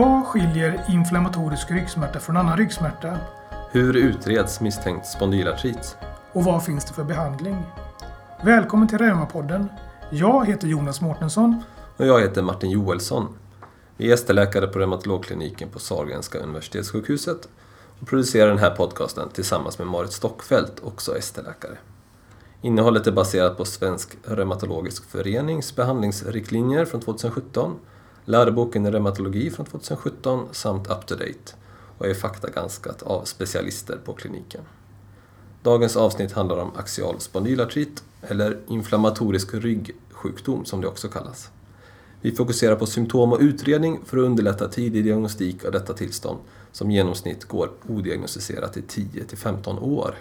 Vad skiljer inflammatorisk ryggsmärta från annan ryggsmärta? Hur utreds misstänkt spondylartrit? Och vad finns det för behandling? Välkommen till Reumapodden. Jag heter Jonas Mårtensson. Och jag heter Martin Joelsson. Vi är ST-läkare på reumatologkliniken på Sahlgrenska universitetssjukhuset och producerar den här podcasten tillsammans med Marit Stockfeldt, också ST-läkare. Innehållet är baserat på Svensk Reumatologisk Förenings behandlingsriktlinjer från 2017, läroboken i reumatologi från 2017 samt UpToDate och är faktagranskat av specialister på kliniken. Dagens avsnitt handlar om axial spondylartrit, eller inflammatorisk ryggsjukdom som det också kallas. Vi fokuserar på symptom och utredning för att underlätta tidig diagnostik av detta tillstånd som genomsnitt går odiagnostiserat i 10-15 år.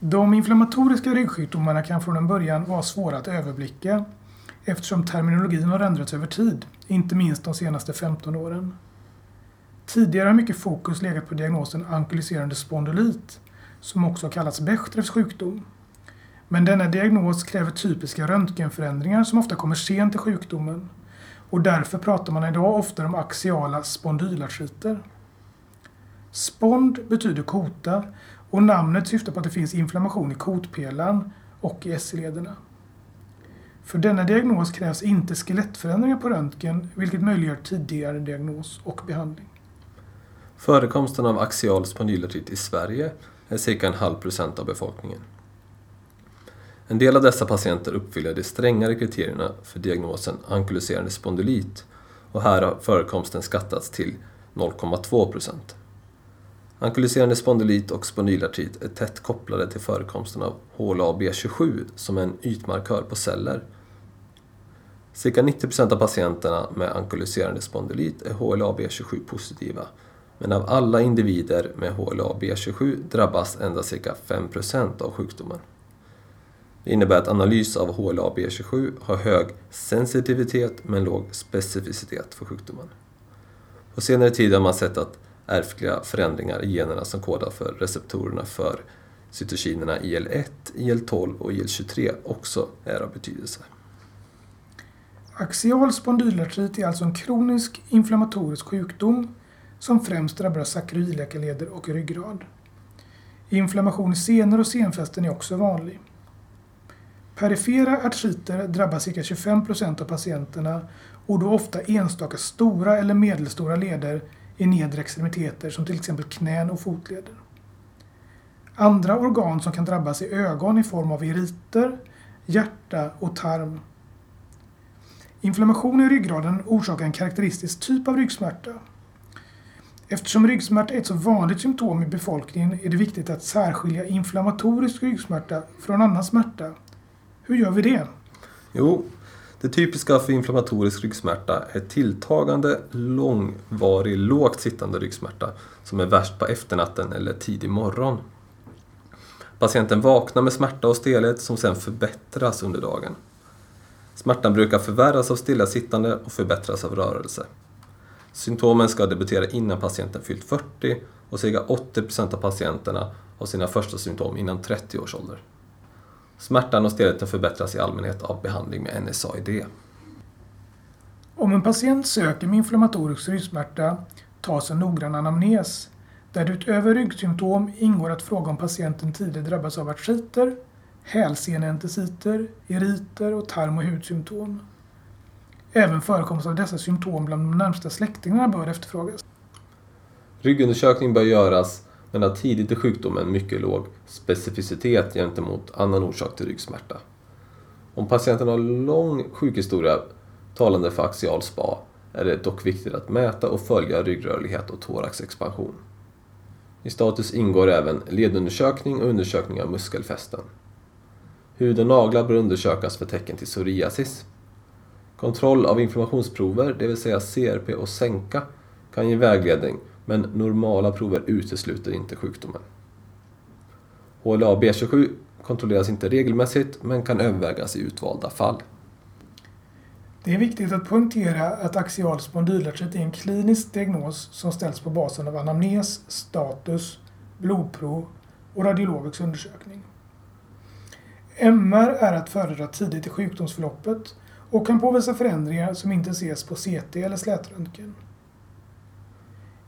De inflammatoriska ryggsjukdomarna kan från en början vara svåra att överblicka eftersom terminologin har ändrats över tid, inte minst de senaste 15 åren. Tidigare har mycket fokus legat på diagnosen ankyliserande spondylit, som också har kallats Bechdrevs sjukdom. Men denna diagnos kräver typiska röntgenförändringar som ofta kommer sent i sjukdomen och därför pratar man idag ofta om axiala spondylartriter. Spond betyder kota och namnet syftar på att det finns inflammation i kotpelaren och i SC-lederna. För denna diagnos krävs inte skelettförändringar på röntgen vilket möjliggör tidigare diagnos och behandling. Förekomsten av axial spondylartrit i Sverige är cirka en halv procent av befolkningen. En del av dessa patienter uppfyller de strängare kriterierna för diagnosen ankyloserande spondylit och här har förekomsten skattats till 0,2 procent. Ankyliserande spondylit och spondylartrit är tätt kopplade till förekomsten av HLA-B27 som är en ytmarkör på celler. Cirka 90% av patienterna med ankyloserande spondylit är HLA-B27 positiva men av alla individer med HLA-B27 drabbas endast cirka 5% av sjukdomen. Det innebär att analys av HLA-B27 har hög sensitivitet men låg specificitet för sjukdomen. På senare tid har man sett att ärftliga förändringar i generna som kodar för receptorerna för cytokinerna IL-1, IL-12 och IL-23 också är av betydelse. Axial spondylartrit är alltså en kronisk inflammatorisk sjukdom som främst drabbar sakroiliakaleder och ryggrad. Inflammation i senor och senfästen är också vanlig. Perifera artriter drabbar cirka 25 procent av patienterna och då ofta enstaka stora eller medelstora leder i nedre extremiteter som till exempel knän och fotleder. Andra organ som kan drabbas är ögon i form av iriter, hjärta och tarm. Inflammation i ryggraden orsakar en karaktäristisk typ av ryggsmärta. Eftersom ryggsmärta är ett så vanligt symptom i befolkningen är det viktigt att särskilja inflammatorisk ryggsmärta från annan smärta. Hur gör vi det? Jo, det typiska för inflammatorisk ryggsmärta är tilltagande, långvarig, lågt sittande ryggsmärta som är värst på efternatten eller tidig morgon. Patienten vaknar med smärta och stelhet som sedan förbättras under dagen. Smärtan brukar förvärras av stillasittande och förbättras av rörelse. Symptomen ska debutera innan patienten fyllt 40 och cirka 80% av patienterna har sina första symptom innan 30 års ålder. Smärtan och stelheten förbättras i allmänhet av behandling med NSAID. Om en patient söker med inflammatorisk ryggsmärta tas en noggrann anamnes där det utöver ryggsymptom ingår att fråga om patienten tidigare drabbats av artriter, hälsenentesiter, eriter och tarm och hudsymptom. Även förekomst av dessa symptom bland de närmsta släktingarna bör efterfrågas. Ryggundersökning bör göras men har tidigt i sjukdomen mycket låg specificitet gentemot annan orsak till ryggsmärta. Om patienten har lång sjukhistoria talande för axial spa är det dock viktigt att mäta och följa ryggrörlighet och thoraxexpansion. I status ingår även ledundersökning och undersökning av muskelfästen. Hud och naglar bör undersökas för tecken till psoriasis. Kontroll av inflammationsprover, det vill säga CRP och sänka, kan ge vägledning men normala prover utesluter inte sjukdomen. HLA-B27 kontrolleras inte regelmässigt men kan övervägas i utvalda fall. Det är viktigt att poängtera att axial spondylartrit är en klinisk diagnos som ställs på basen av anamnes, status, blodprov och radiologisk undersökning. MR är att föredra tidigt i sjukdomsförloppet och kan påvisa förändringar som inte ses på CT eller slätröntgen.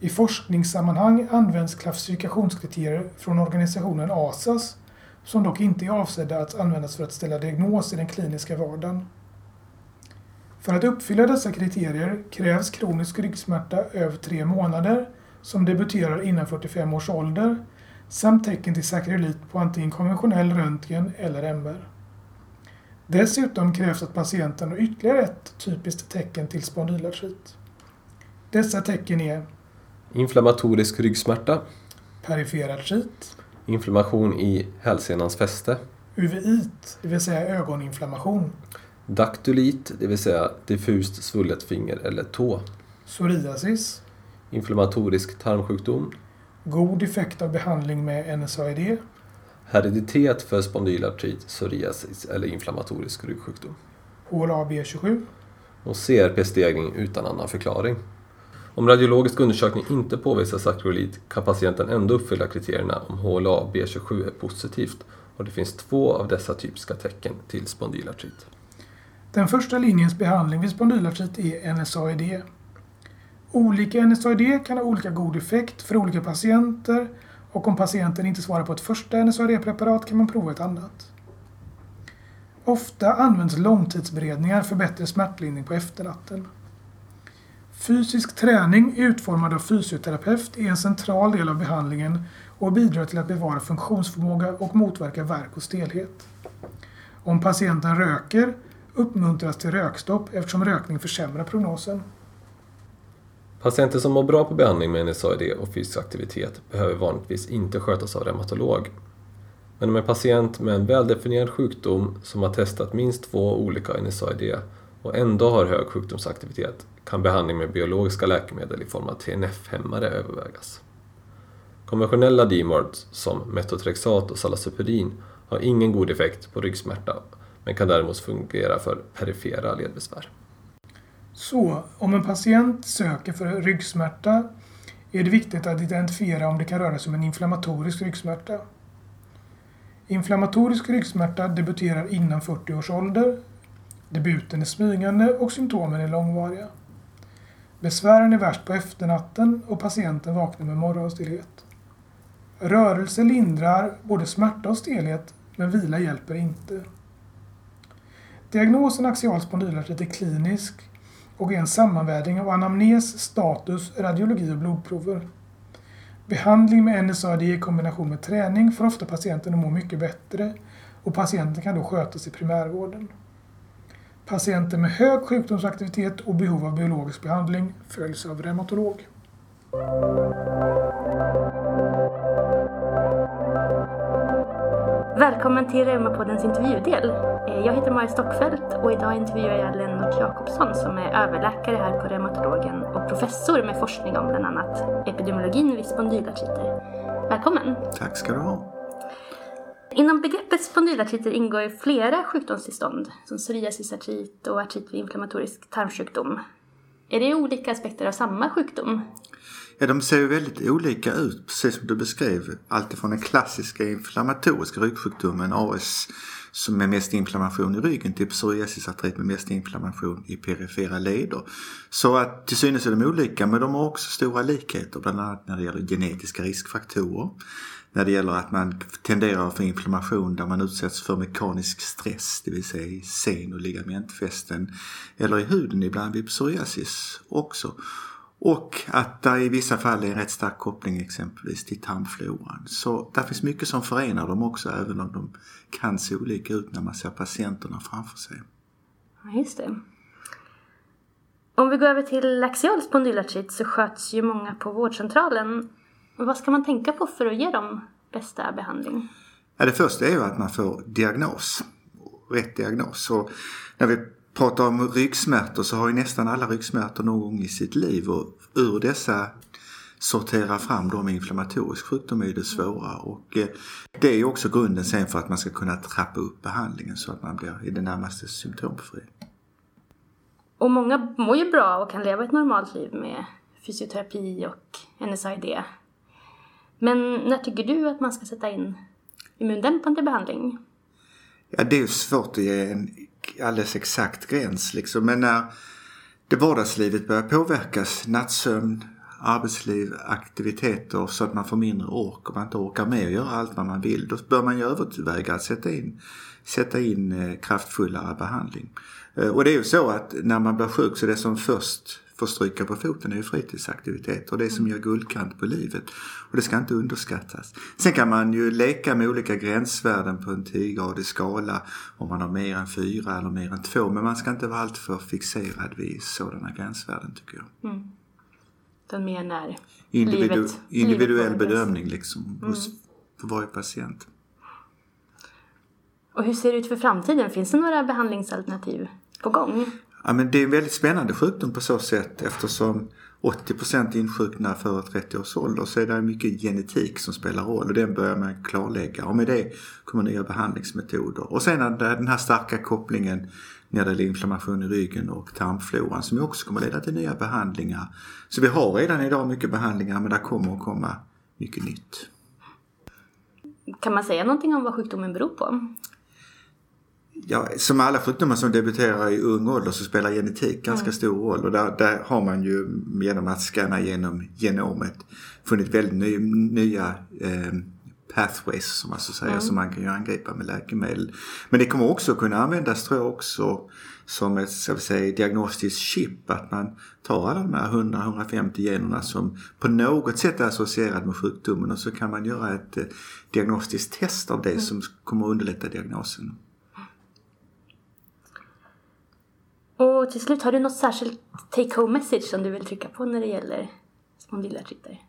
I forskningssammanhang används klassifikationskriterier från organisationen ASAS som dock inte är avsedda att användas för att ställa diagnos i den kliniska vardagen. För att uppfylla dessa kriterier krävs kronisk ryggsmärta över tre månader som debuterar innan 45 års ålder samt tecken till sakrolit på antingen konventionell röntgen eller MR. Dessutom krävs att patienten har ytterligare ett typiskt tecken till spondylartrit. Dessa tecken är Inflammatorisk ryggsmärta, perifer artrit, inflammation i hälsenans fäste, uveit, det vill säga ögoninflammation, daktylit, det vill säga diffust svullet finger eller tå, psoriasis, inflammatorisk tarmsjukdom, god effekt av behandling med NSAID, hereditet för spondylartrit, psoriasis eller inflammatorisk ryggsjukdom HLA-B27, och CRP-stegring utan annan förklaring. Om radiologisk undersökning inte påvisar sakrolit kan patienten ändå uppfylla kriterierna om HLA-B27 är positivt och det finns två av dessa typiska tecken till spondylartrit. Den första linjens behandling vid spondylartrit är NSAID. Olika NSAID kan ha olika god effekt för olika patienter och om patienten inte svarar på ett första NSAID-preparat kan man prova ett annat. Ofta används långtidsberedningar för bättre smärtlindring på efternatten. Fysisk träning utformad av fysioterapeut är en central del av behandlingen och bidrar till att bevara funktionsförmåga och motverka värk och stelhet. Om patienten röker uppmuntras till rökstopp eftersom rökning försämrar prognosen. Patienter som mår bra på behandling med NSAID och fysisk aktivitet behöver vanligtvis inte skötas av reumatolog. Men om en patient med en väldefinierad sjukdom som har testat minst två olika NSAID och ändå har hög sjukdomsaktivitet kan behandling med biologiska läkemedel i form av TNF-hämmare övervägas. Konventionella DMARDs som metotrexat och salazoperin har ingen god effekt på ryggsmärta men kan däremot fungera för perifera ledbesvär. Så, om en patient söker för ryggsmärta är det viktigt att identifiera om det kan röra sig om en inflammatorisk ryggsmärta. Inflammatorisk ryggsmärta debuterar innan 40 års ålder. Debuten är smygande och symptomen är långvariga. Besvären är värst på efternatten och patienten vaknar med morgonstelhet. Rörelse lindrar både smärta och stelhet, men vila hjälper inte. Diagnosen axial spondylartrit är klinisk och är en sammanvägning av anamnes, status, radiologi och blodprover. Behandling med NSAID i kombination med träning får ofta patienten att må mycket bättre och patienten kan då skötas i primärvården. Patienter med hög sjukdomsaktivitet och behov av biologisk behandling följs av reumatolog. Välkommen till Reumapoddens intervjudel. Eh, Jag heter Maja Stockfeldt och idag intervjuar jag Lennart Jakobsson som är överläkare här på reumatologen och professor med forskning om bland annat epidemiologin vid spondylartriter. Välkommen! Tack ska du ha. Inom begreppet spondylartriter ingår ju flera sjukdomstillstånd som psoriasisartrit och artrit vid inflammatorisk tarmsjukdom. Är det olika aspekter av samma sjukdom? Ja, de ser ju väldigt olika ut, precis som du beskrev. Alltifrån den klassiska inflammatoriska ryggsjukdomen AS som med mest inflammation i ryggen till psoriasisartrit med mest inflammation i perifera leder. Så att till synes är de olika men de har också stora likheter bland annat när det gäller genetiska riskfaktorer. När det gäller att man tenderar att få inflammation där man utsätts för mekanisk stress, det vill säga i sen och ligamentfästen eller i huden ibland vid psoriasis också. Och att det i vissa fall är en rätt stark koppling exempelvis till tarmfloran. Så det finns mycket som förenar dem också även om de kan se olika ut när man ser patienterna framför sig. Ja, just det. Om vi går över till axial spondylartrit så sköts ju många på vårdcentralen. Vad ska man tänka på för att ge dem bästa behandling? Ja, det första är ju att man får diagnos. Rätt diagnos. Och när vi pratar om ryggsmärtor så har ju nästan alla ryggsmärtor någon gång i sitt liv och ur dessa sortera fram med inflammatorisk sjukdom är det svåra. Och eh, det är ju också grunden sen för att man ska kunna trappa upp behandlingen så att man blir i det närmaste symptomfri. Och många mår ju bra och kan leva ett normalt liv med fysioterapi och NSAID. Men när tycker du att man ska sätta in immundämpande behandling? Ja, det är ju svårt att ge en alldeles exakt gräns liksom. Men när det vardagslivet börjar påverkas, nattsömn, arbetsliv, aktiviteter så att man får mindre ork och man inte orkar med att göra allt vad man vill. Då bör man ju överväga att sätta in, sätta in eh, kraftfullare behandling. Eh, och det är ju så att när man blir sjuk så det som först får stryka på foten är ju fritidsaktiviteter och det som ger guldkant på livet. Och det ska inte underskattas. Sen kan man ju leka med olika gränsvärden på en 10-gradig skala om man har mer än 4 eller mer än 2 men man ska inte vara alltför fixerad vid sådana gränsvärden tycker jag. Mm. Den mer när Individu livet, individuell livet bedömning liksom hos, mm. för varje patient. Och hur ser det ut för framtiden? Finns det några behandlingsalternativ på gång? Ja, men det är en väldigt spännande sjukdom på så sätt eftersom 80% insjuknar före 30 års ålder så är det mycket genetik som spelar roll och den börjar man klarlägga och med det kommer nya behandlingsmetoder. Och sen den här starka kopplingen när det gäller inflammation i ryggen och tarmfloran som också kommer leda till nya behandlingar. Så vi har redan idag mycket behandlingar men det kommer att komma mycket nytt. Kan man säga någonting om vad sjukdomen beror på? Ja, som alla sjukdomar som debuterar i ung ålder så spelar genetik ganska mm. stor roll. Och där, där, har man ju genom att scanna genom genomet funnit väldigt ny, nya eh, pathways som man så säger mm. som man kan ju angripa med läkemedel. Men det kommer också kunna användas tror jag också som ett så säga, diagnostiskt chip. Att man tar alla de här 100-150 generna som på något sätt är associerade med sjukdomen och så kan man göra ett eh, diagnostiskt test av det mm. som kommer att underlätta diagnosen. Och till slut, har du något särskilt take-home message som du vill trycka på när det gäller spondylartriter?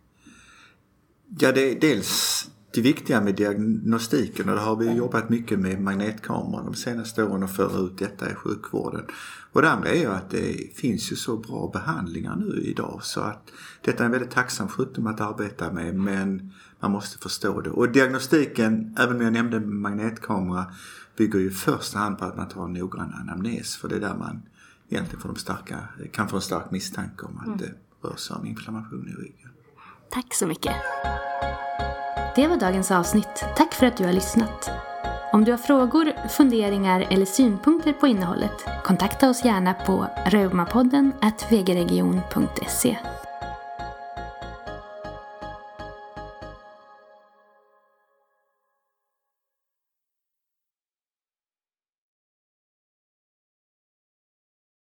Ja, det är dels det viktiga med diagnostiken och det har vi jobbat mycket med magnetkameran de senaste åren och föra ut detta i sjukvården. Och det andra är ju att det finns ju så bra behandlingar nu idag så att detta är en väldigt tacksam sjukdom att arbeta med men man måste förstå det. Och diagnostiken, även om jag nämnde magnetkamera, bygger ju i första hand på att man tar en noggrann anamnes för det är där man egentligen får de starka, kan få en stark misstanke om att mm. det rör sig om inflammation i ryggen. Tack så mycket. Det var dagens avsnitt. Tack för att du har lyssnat. Om du har frågor, funderingar eller synpunkter på innehållet kontakta oss gärna på reumapodden vgregion.se